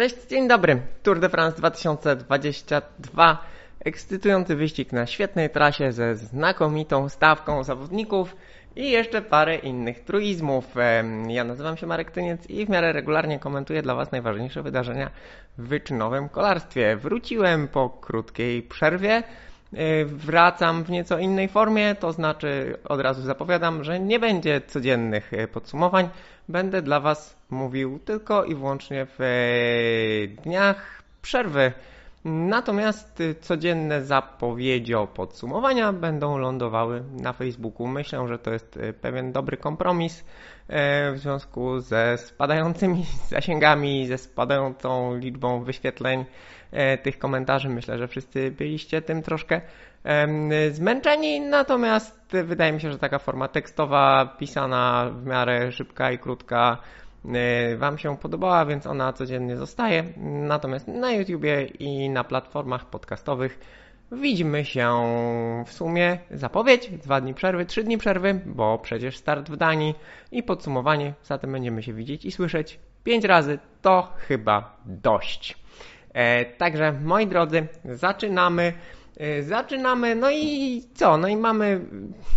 Cześć, dzień dobry. Tour de France 2022. Ekscytujący wyścig na świetnej trasie ze znakomitą stawką zawodników i jeszcze parę innych truizmów. Ja nazywam się Marek Tyniec i w miarę regularnie komentuję dla Was najważniejsze wydarzenia w wyczynowym kolarstwie. Wróciłem po krótkiej przerwie. E, wracam w nieco innej formie, to znaczy od razu zapowiadam, że nie będzie codziennych e, podsumowań. Będę dla Was mówił tylko i wyłącznie w dniach przerwy. Natomiast codzienne zapowiedzi o podsumowania będą lądowały na Facebooku. Myślę, że to jest pewien dobry kompromis w związku ze spadającymi zasięgami, ze spadającą liczbą wyświetleń tych komentarzy. Myślę, że wszyscy byliście tym troszkę zmęczeni, natomiast wydaje mi się, że taka forma tekstowa, pisana w miarę szybka i krótka Wam się podobała, więc ona codziennie zostaje. Natomiast na YouTubie i na platformach podcastowych widzimy się w sumie zapowiedź, dwa dni przerwy, trzy dni przerwy, bo przecież start w Danii i podsumowanie, zatem będziemy się widzieć i słyszeć pięć razy, to chyba dość. E, także moi drodzy, zaczynamy. E, zaczynamy, no i co? No i mamy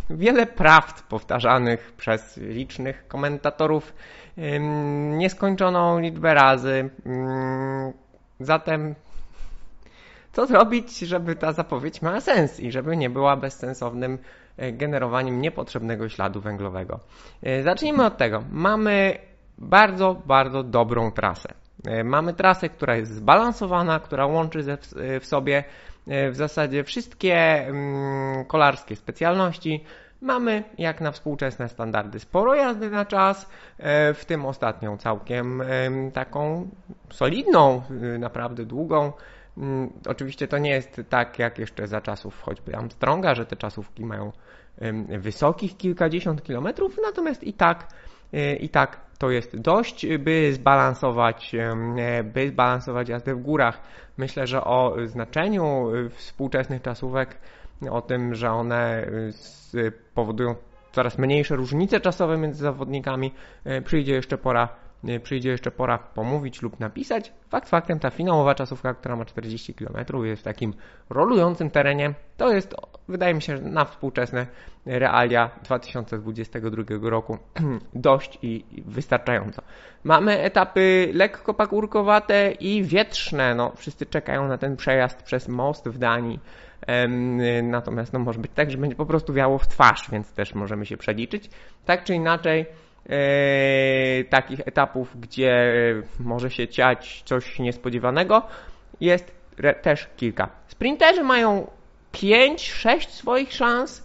wiele prawd powtarzanych przez licznych komentatorów nieskończoną liczbę razy. Zatem co zrobić, żeby ta zapowiedź miała sens i żeby nie była bezsensownym e, generowaniem niepotrzebnego śladu węglowego? Zacznijmy od tego. Mamy bardzo, bardzo dobrą trasę. E, mamy trasę, która jest zbalansowana, która łączy e, w sobie e, w zasadzie wszystkie mm, kolarskie specjalności. Mamy, jak na współczesne standardy, sporo jazdy na czas, w tym ostatnią całkiem taką solidną, naprawdę długą. Mm, oczywiście to nie jest tak jak jeszcze za czasów choćby Armstronga, że te czasówki mają wysokich kilkadziesiąt kilometrów, natomiast i tak, i tak to jest dość, by zbalansować, by zbalansować jazdę w górach. Myślę, że o znaczeniu współczesnych czasówek, o tym, że one powodują coraz mniejsze różnice czasowe między zawodnikami, e, przyjdzie jeszcze pora przyjdzie jeszcze pora pomówić lub napisać. Fakt faktem ta finałowa czasówka, która ma 40 km jest w takim rolującym terenie, to jest wydaje mi się, na współczesne realia 2022 roku dość i wystarczająco. Mamy etapy lekko pagórkowate i wietrzne. No, wszyscy czekają na ten przejazd przez most w Danii. Natomiast no, może być tak, że będzie po prostu wiało w twarz, więc też możemy się przeliczyć. Tak czy inaczej, e, takich etapów, gdzie może się ciać coś niespodziewanego, jest też kilka. Sprinterzy mają 5-6 swoich szans,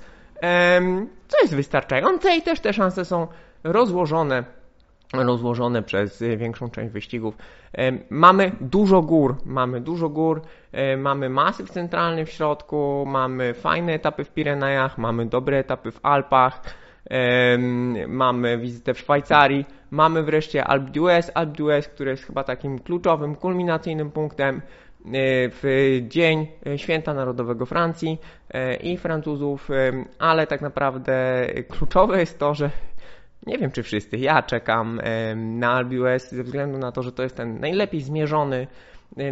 co jest wystarczające i też te szanse są rozłożone rozłożone przez większą część wyścigów. Mamy dużo gór, mamy dużo gór, mamy masyw centralny w środku, mamy fajne etapy w Pirenejach, mamy dobre etapy w Alpach, mamy wizytę w Szwajcarii, mamy wreszcie Alpe d'Huez, Alpe d'Huez, który jest chyba takim kluczowym, kulminacyjnym punktem E, w dzień Święta Narodowego Francji e, i Francuzów, e, ale tak naprawdę kluczowe jest to, że nie wiem czy wszyscy, ja czekam na Albius ze względu na to, że to jest ten najlepiej zmierzony,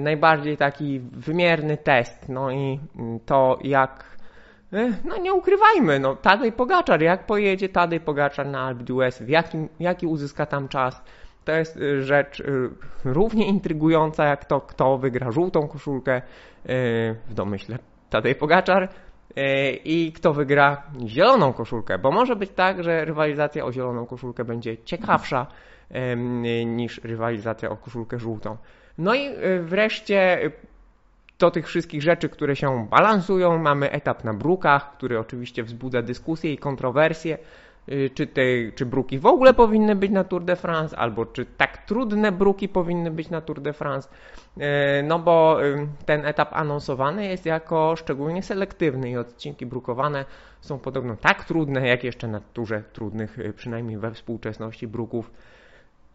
najbardziej taki wymierny test. No i to jak no nie ukrywajmy, no Tadej Pogaczar, jak pojedzie Tadej Pogaczar na d'Huez, w jaki uzyska tam czas, to jest y, rzecz równie intrygująca jak to, kto wygra żółtą koszulkę w domyśle Tadej Pogaczar i kto wygra zieloną koszulkę, bo może być tak, że rywalizacja o zieloną koszulkę będzie ciekawsza niż rywalizacja o koszulkę żółtą. No i wreszcie do tych wszystkich rzeczy, które się balansują, mamy etap na brukach, który oczywiście wzbudza dyskusje i kontrowersje. Y, czy, te, czy bruki w ogóle powinny być na Tour de France, albo czy tak trudne bruki powinny być na Tour de France. Y, no bo y, ten etap anonsowany jest jako szczególnie selektywny i odcinki brukowane są podobno tak trudne, jak jeszcze na turze trudnych, przynajmniej we współczesności bruków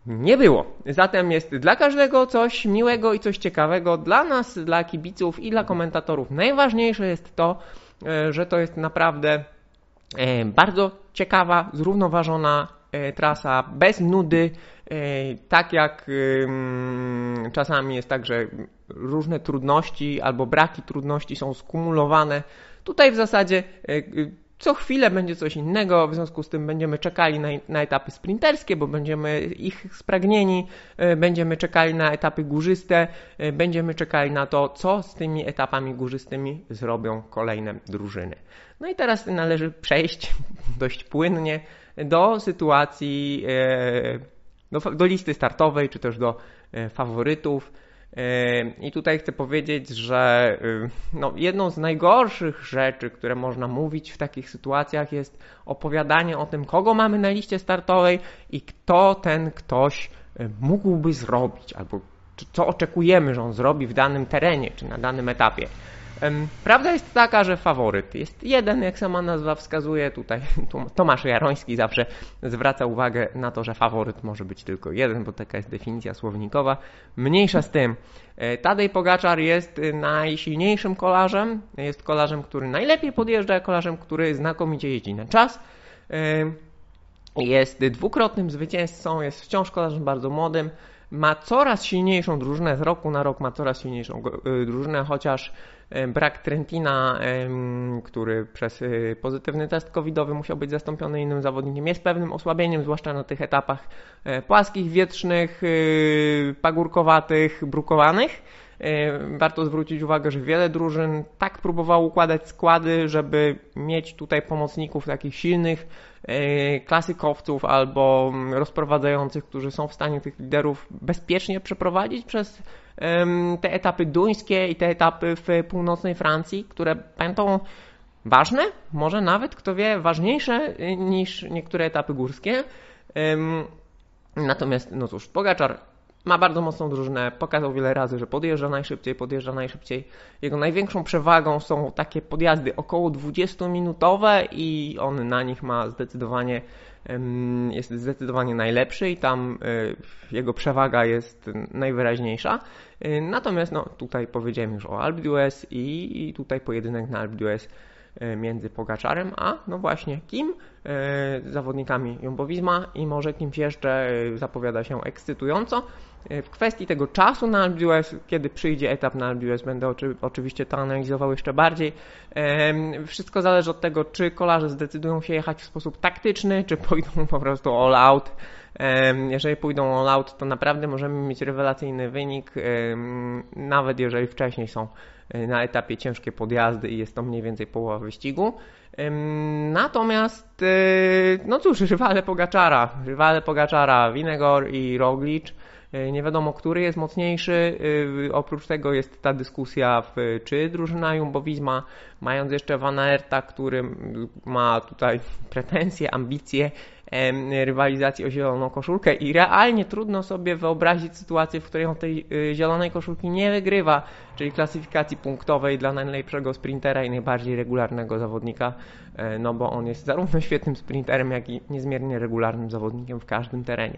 nie było. Zatem jest dla każdego coś miłego i coś ciekawego. Dla nas, dla kibiców i dla komentatorów najważniejsze jest to, że to jest naprawdę bardzo ciekawa, zrównoważona e, trasa, bez nudy, e, tak jak czasami jest tak, że różne trudności albo braki trudności są skumulowane. Tutaj w zasadzie co chwilę będzie coś innego, w związku z tym będziemy czekali na, na, etapy sprinterskie, bo będziemy ich spragnieni, będziemy czekali na etapy górzyste, będziemy czekali na to, co z tymi etapami górzystymi zrobią kolejne drużyny. No i teraz należy przejść dość płynnie do sytuacji, e, do, do listy startowej, czy też do faworytów. E, I tutaj chcę powiedzieć, że no, jedną z najgorszych rzeczy, które można mówić w takich sytuacjach, jest opowiadanie o tym, kogo mamy na liście startowej i kto ten ktoś mógłby zrobić, albo co oczekujemy, że on zrobi w danym terenie czy na danym etapie. Prawda jest taka, że faworyt jest jeden, jak sama nazwa wskazuje. Tutaj Tomasz Jaroński zawsze zwraca uwagę na to, że faworyt może być tylko jeden, bo taka jest definicja słownikowa. Mniejsza z tym. E, Tadej Pogaczar jest najsilniejszym kolarzem, jest kolarzem, który najlepiej podjeżdża, kolarzem, który znakomicie jeździ na czas. Jest dwukrotnym zwycięzcą, jest wciąż kolarzem bardzo młodym ma coraz silniejszą drużynę, z roku na rok ma coraz silniejszą y, drużynę, chociaż brak Trentina, który przez y, pozytywny test covidowy musiał być zastąpiony innym zawodnikiem, jest pewnym osłabieniem, zwłaszcza na tych etapach e, płaskich, wietrznych, y, pagórkowatych, brukowanych. E, warto zwrócić uwagę, że wiele drużyn tak próbowało układać składy, żeby mieć tutaj pomocników takich silnych, e, klasykowców albo rozprowadzających, którzy są w stanie tych liderów bezpiecznie przeprowadzić przez te etapy duńskie i te etapy w północnej Francji, które będą ważne, może nawet, kto wie, ważniejsze niż niektóre etapy górskie. Natomiast, no cóż, Pogaczar ma bardzo mocną drużynę, pokazał wiele razy, że podjeżdża najszybciej, podjeżdża najszybciej. Jego największą przewagą są takie podjazdy około 20-minutowe i on na nich ma zdecydowanie jest zdecydowanie najlepszy i tam e, jego przewaga jest najwyraźniejsza. E, natomiast no, tutaj powiedziałem już o d'Huez i tutaj pojedynek na d'Huez e, między Pogaczarem, a no właśnie kim? Zawodnikami Jumbo Visma i może kimś jeszcze zapowiada się ekscytująco. W kwestii tego czasu na AlpDues, kiedy przyjdzie etap na AlpDues, będę oczy, oczywiście to analizował jeszcze bardziej. Wszystko zależy od tego, czy kolarze zdecydują się jechać w sposób taktyczny, czy pójdą po prostu all out. Jeżeli pójdą all out, to naprawdę możemy mieć rewelacyjny wynik, nawet jeżeli wcześniej są e, na etapie ciężkie podjazdy i jest to mniej więcej połowa wyścigu. Natomiast, e, no cóż, rywale Pogaczara, rywale Pogaczara, Winegor i Roglic, E, nie wiadomo, który jest mocniejszy. E, oprócz tego jest ta dyskusja, w, czy drużyna Jumbo-Visma, mając jeszcze Van Aerta, który ma tutaj pretensje, ambicje rywalizacji o zieloną koszulkę i realnie trudno sobie wyobrazić sytuację, w której on tej e, zielonej koszulki nie wygrywa, czyli klasyfikacji punktowej dla najlepszego sprintera i najbardziej regularnego zawodnika, no bo on jest zarówno świetnym sprinterem, jak i niezmiernie regularnym zawodnikiem w każdym terenie.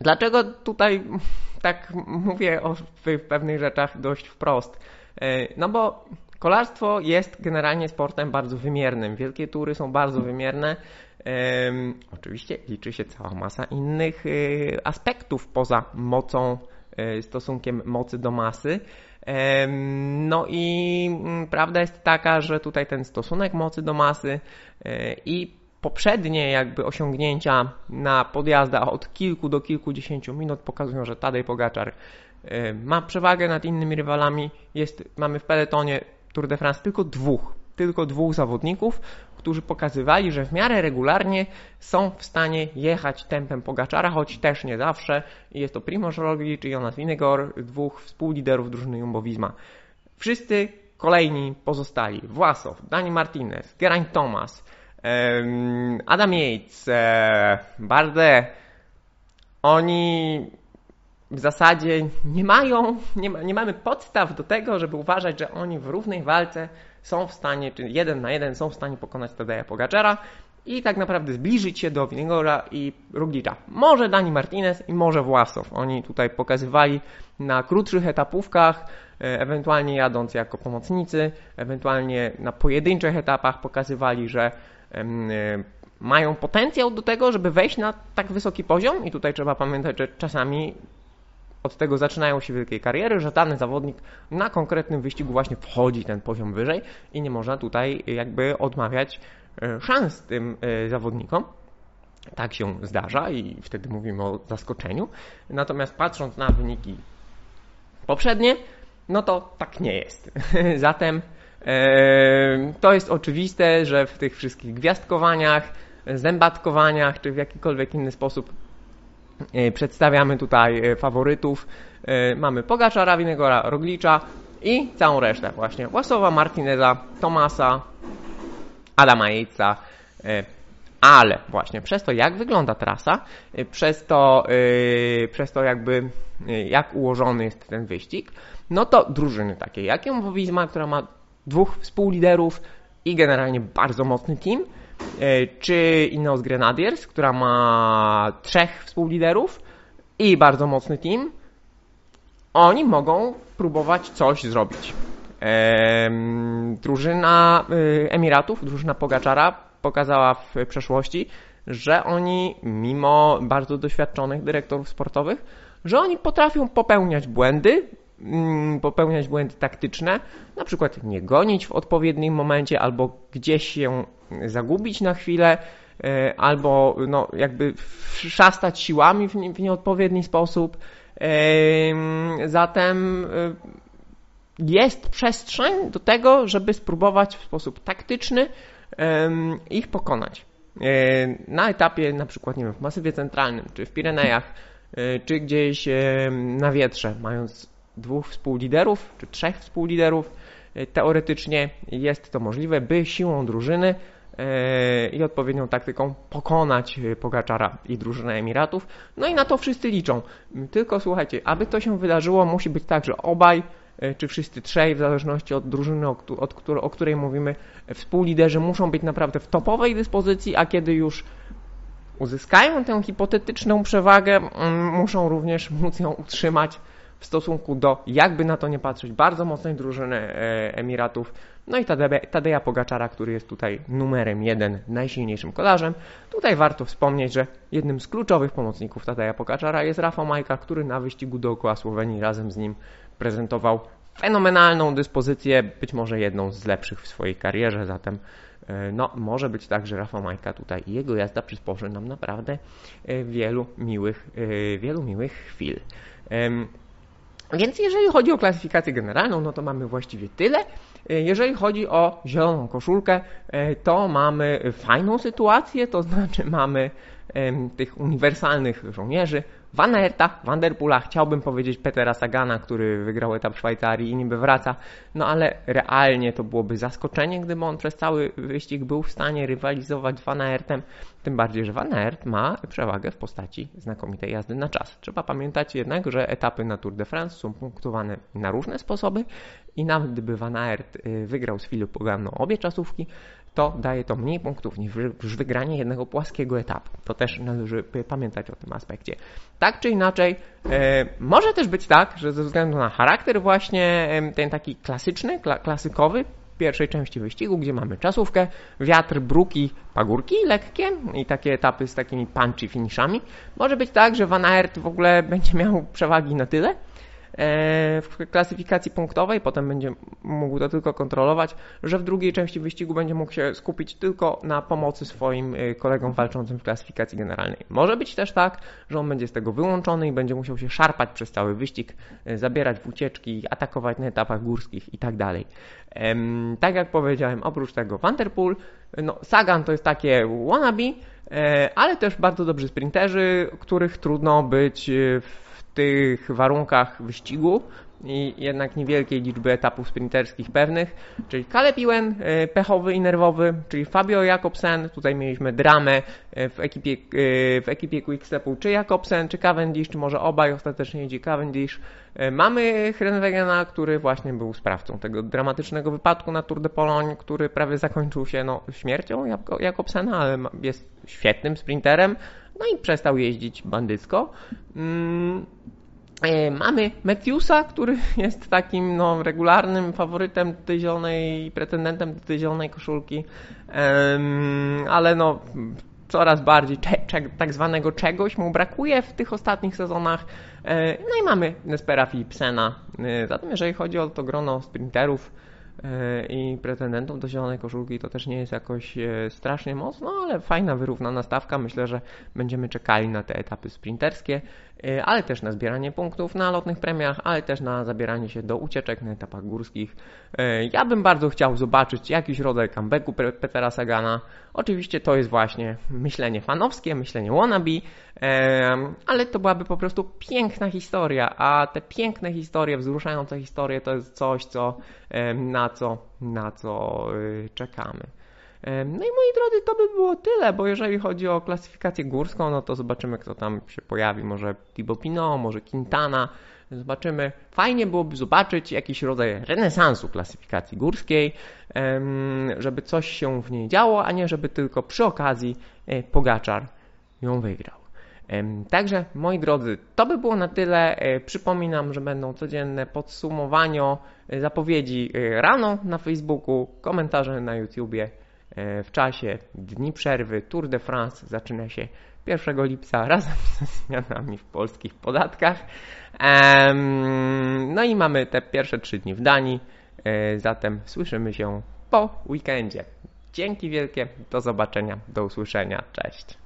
Dlaczego tutaj tak mówię o pewnych rzeczach dość wprost? E, no bo kolarstwo jest generalnie sportem bardzo wymiernym. Wielkie tury są bardzo wymierne. Oczywiście liczy się cała masa innych e, aspektów poza mocą, e, stosunkiem mocy do masy. No i mm, prawda jest taka, że tutaj ten stosunek mocy do masy i poprzednie jakby osiągnięcia na podjazdach od kilku do kilkudziesięciu minut pokazują, że Tadej Pogaczar y, ma przewagę nad innymi rywalami. Jest, mamy w peletonie Tour de France tylko dwóch, tylko dwóch zawodników, którzy pokazywali, że w miarę regularnie są w stanie jechać tempem Pogaczara, choć też nie zawsze. Jest to Primoz Roglic i Jonas Vingegaard, dwóch współliderów drużyny Jumbo-Visma. Wszyscy kolejni pozostali, Własow, Dani Martinez, Geraint Thomas, Adam Yates, e, Barde, oni w zasadzie nie mają, nie, ma, nie mamy podstaw do tego, żeby uważać, że oni w równej walce są w stanie, czy jeden na jeden są w stanie pokonać Tadeja Pogaczera i tak naprawdę zbliżyć się do Winegora i Ruglicza. Może Dani Martinez i może Własow. Oni tutaj pokazywali na krótszych etapówkach, e, ewentualnie jadąc jako pomocnicy, ewentualnie na pojedynczych etapach pokazywali, że mają potencjał do tego, żeby wejść na tak wysoki poziom i tutaj trzeba pamiętać, że czasami od tego zaczynają się wielkie kariery, że dany zawodnik na konkretnym wyścigu właśnie wchodzi ten poziom wyżej i nie można tutaj jakby odmawiać e, szans tym e, zawodnikom. Tak się zdarza i wtedy mówimy o zaskoczeniu. Natomiast patrząc na wyniki poprzednie, no to tak nie jest. Zatem e, to jest oczywiste, że w tych wszystkich gwiazdkowaniach, zębatkowaniach czy w jakikolwiek inny sposób E, przedstawiamy tutaj e, faworytów. E, mamy Pogaczara, Winegora, Roglicza i całą resztę właśnie. Łasowa, Martineza, Tomasa, Adama Jejca, ale właśnie przez to jak wygląda trasa, przez to, przez to jakby jak ułożony jest ten wyścig, no to drużyny takie jak Jumbo która ma dwóch współliderów i generalnie bardzo mocny team, E, czy Ineos Grenadiers, która ma trzech współliderów i bardzo mocny team, oni mogą próbować coś zrobić. drużyna y, Emiratów, drużyna Pogaczara pokazała w przeszłości, że oni, mimo bardzo doświadczonych dyrektorów sportowych, że oni potrafią popełniać błędy, popełniać błędy taktyczne, na przykład nie gonić w odpowiednim momencie albo gdzieś się zagubić na chwilę, e, albo no, jakby szastać siłami w, w nieodpowiedni sposób. Zatem e, jest przestrzeń do tego, żeby spróbować w sposób taktyczny ich pokonać. E, na etapie na przykład nie wiem, w masywie centralnym, czy w Pirenejach, czy gdzieś na wietrze, mając dwóch współliderów, czy trzech współliderów. E, teoretycznie jest to możliwe, by siłą drużyny e, i odpowiednią taktyką pokonać e, Pogaczara i drużynę Emiratów. No i na to wszyscy liczą. Tylko słuchajcie, aby to się wydarzyło, musi być tak, że obaj czy wszyscy trzej, w zależności od drużyny, o, której mówimy, współliderzy muszą być naprawdę w topowej dyspozycji, a kiedy już uzyskają tę hipotetyczną przewagę, muszą również móc ją utrzymać w stosunku do, jakby na to nie patrzeć, bardzo mocnej drużyny e, Emiratów. No i Tadeja Pogaczara, który jest tutaj numerem jeden, najsilniejszym kolarzem. Tutaj warto wspomnieć, że jednym z kluczowych pomocników Tadeja Pogaczara jest Rafał Majka, który na wyścigu dookoła Słowenii razem z nim prezentował fenomenalną dyspozycję, być może jedną z lepszych w swojej karierze, zatem e, no, może być tak, że Rafał Majka tutaj i jego jazda przysporzy nam naprawdę e, wielu miłych, wielu miłych chwil. Więc jeżeli chodzi o klasyfikację generalną, no to mamy właściwie tyle. Jeżeli chodzi o zieloną koszulkę, e, to mamy fajną sytuację, to znaczy mamy tych uniwersalnych żołnierzy, Van Aerta, Van Der Poola, chciałbym powiedzieć Petera Sagana, który wygrał etap Szwajcarii i niby wraca, no ale realnie to byłoby zaskoczenie, gdyby on przez cały wyścig był w stanie rywalizować z Van Aertem, tym bardziej, że Van Aert ma przewagę w postaci znakomitej jazdy na czas. Trzeba pamiętać jednak, że etapy na Tour de France są punktowane na różne sposoby i nawet gdyby Van Aert y, wygrał z Filip Poganą obie czasówki, to daje to mniej punktów niż wygranie jednego płaskiego etapu. To też należy pamiętać o tym aspekcie. Tak czy inaczej, e, może też być tak, że ze względu na charakter właśnie ten taki klasyczny, klasykowy, pierwszej części wyścigu, gdzie mamy czasówkę, wiatr, bruki, pagórki lekkie i takie etapy z takimi punchy finishami. Może być tak, że Van Aert w ogóle będzie miał przewagi na tyle, w klasyfikacji punktowej, potem będzie mógł to tylko kontrolować, że w drugiej części wyścigu będzie mógł się skupić tylko na pomocy swoim e, kolegom walczącym w klasyfikacji generalnej. Może być też tak, że on będzie z tego wyłączony i będzie musiał się szarpać przez cały wyścig, e, zabierać w ucieczki, atakować na etapach górskich i tak dalej. Tak jak powiedziałem, oprócz tego Vanderpool, no Sagan to jest takie wannabe, ale też bardzo dobrzy sprinterzy, których trudno być w tych warunkach wyścigu i jednak niewielkiej liczby etapów sprinterskich pewnych, czyli Caleb Ewan, e, pechowy i nerwowy, czyli Fabio Jakobsen, tutaj mieliśmy dramę e, w ekipie, e, w ekipie Quickstepu, czy Jakobsen, czy Cavendish, czy może obaj, ostatecznie idzie Cavendish. Mamy Hrenwegena, który właśnie był sprawcą tego dramatycznego wypadku na Tour de Pologne, który prawie zakończył się no, śmiercią Jakobsena, ale jest świetnym sprinterem, no i przestał jeździć bandycko. Mm, mamy Matthewsa, który jest takim no, regularnym faworytem tej zielonej, pretendentem do tej zielonej koszulki, ale no coraz bardziej tak zwanego czegoś mu brakuje w tych ostatnich sezonach. E, no i mamy Nespera Philipsena. E, zatem jeżeli chodzi o to grono sprinterów, E, i pretendentów do zielonej koszulki to też nie jest jakoś e, strasznie mocno, ale fajna, wyrównana stawka. Myślę, że będziemy czekali na te etapy sprinterskie, e, ale też na zbieranie punktów na lotnych premiach, ale też na zabieranie się do ucieczek na etapach górskich. Ja bym bardzo chciał zobaczyć jakiś rodzaj comebacku Petera Sagana. Oczywiście to jest właśnie myślenie fanowskie, myślenie wannabe, ale to byłaby po prostu piękna historia, a te piękne historie, wzruszające historie to jest coś, co na co, na co czekamy. No i moi drodzy, to by było tyle, bo jeżeli chodzi o klasyfikację górską, no to zobaczymy, kto tam się pojawi. Może Thibaut Pinot, może Quintana. Zobaczymy. Fajnie byłoby zobaczyć jakiś rodzaj renesansu klasyfikacji górskiej, żeby coś się w niej działo, a nie żeby tylko przy okazji e, Pogaczar ją wygrał. Także moi drodzy, to by było na tyle. E, przypominam, że będą codzienne podsumowania, e, zapowiedzi rano na Facebooku, komentarze na YouTubie w czasie dni przerwy. Tour de France zaczyna się 1 lipca razem ze zmianami w polskich podatkach. No i mamy te pierwsze trzy dni w Danii. Zatem słyszymy się po weekendzie. Dzięki wielkie, do zobaczenia, do usłyszenia, cześć.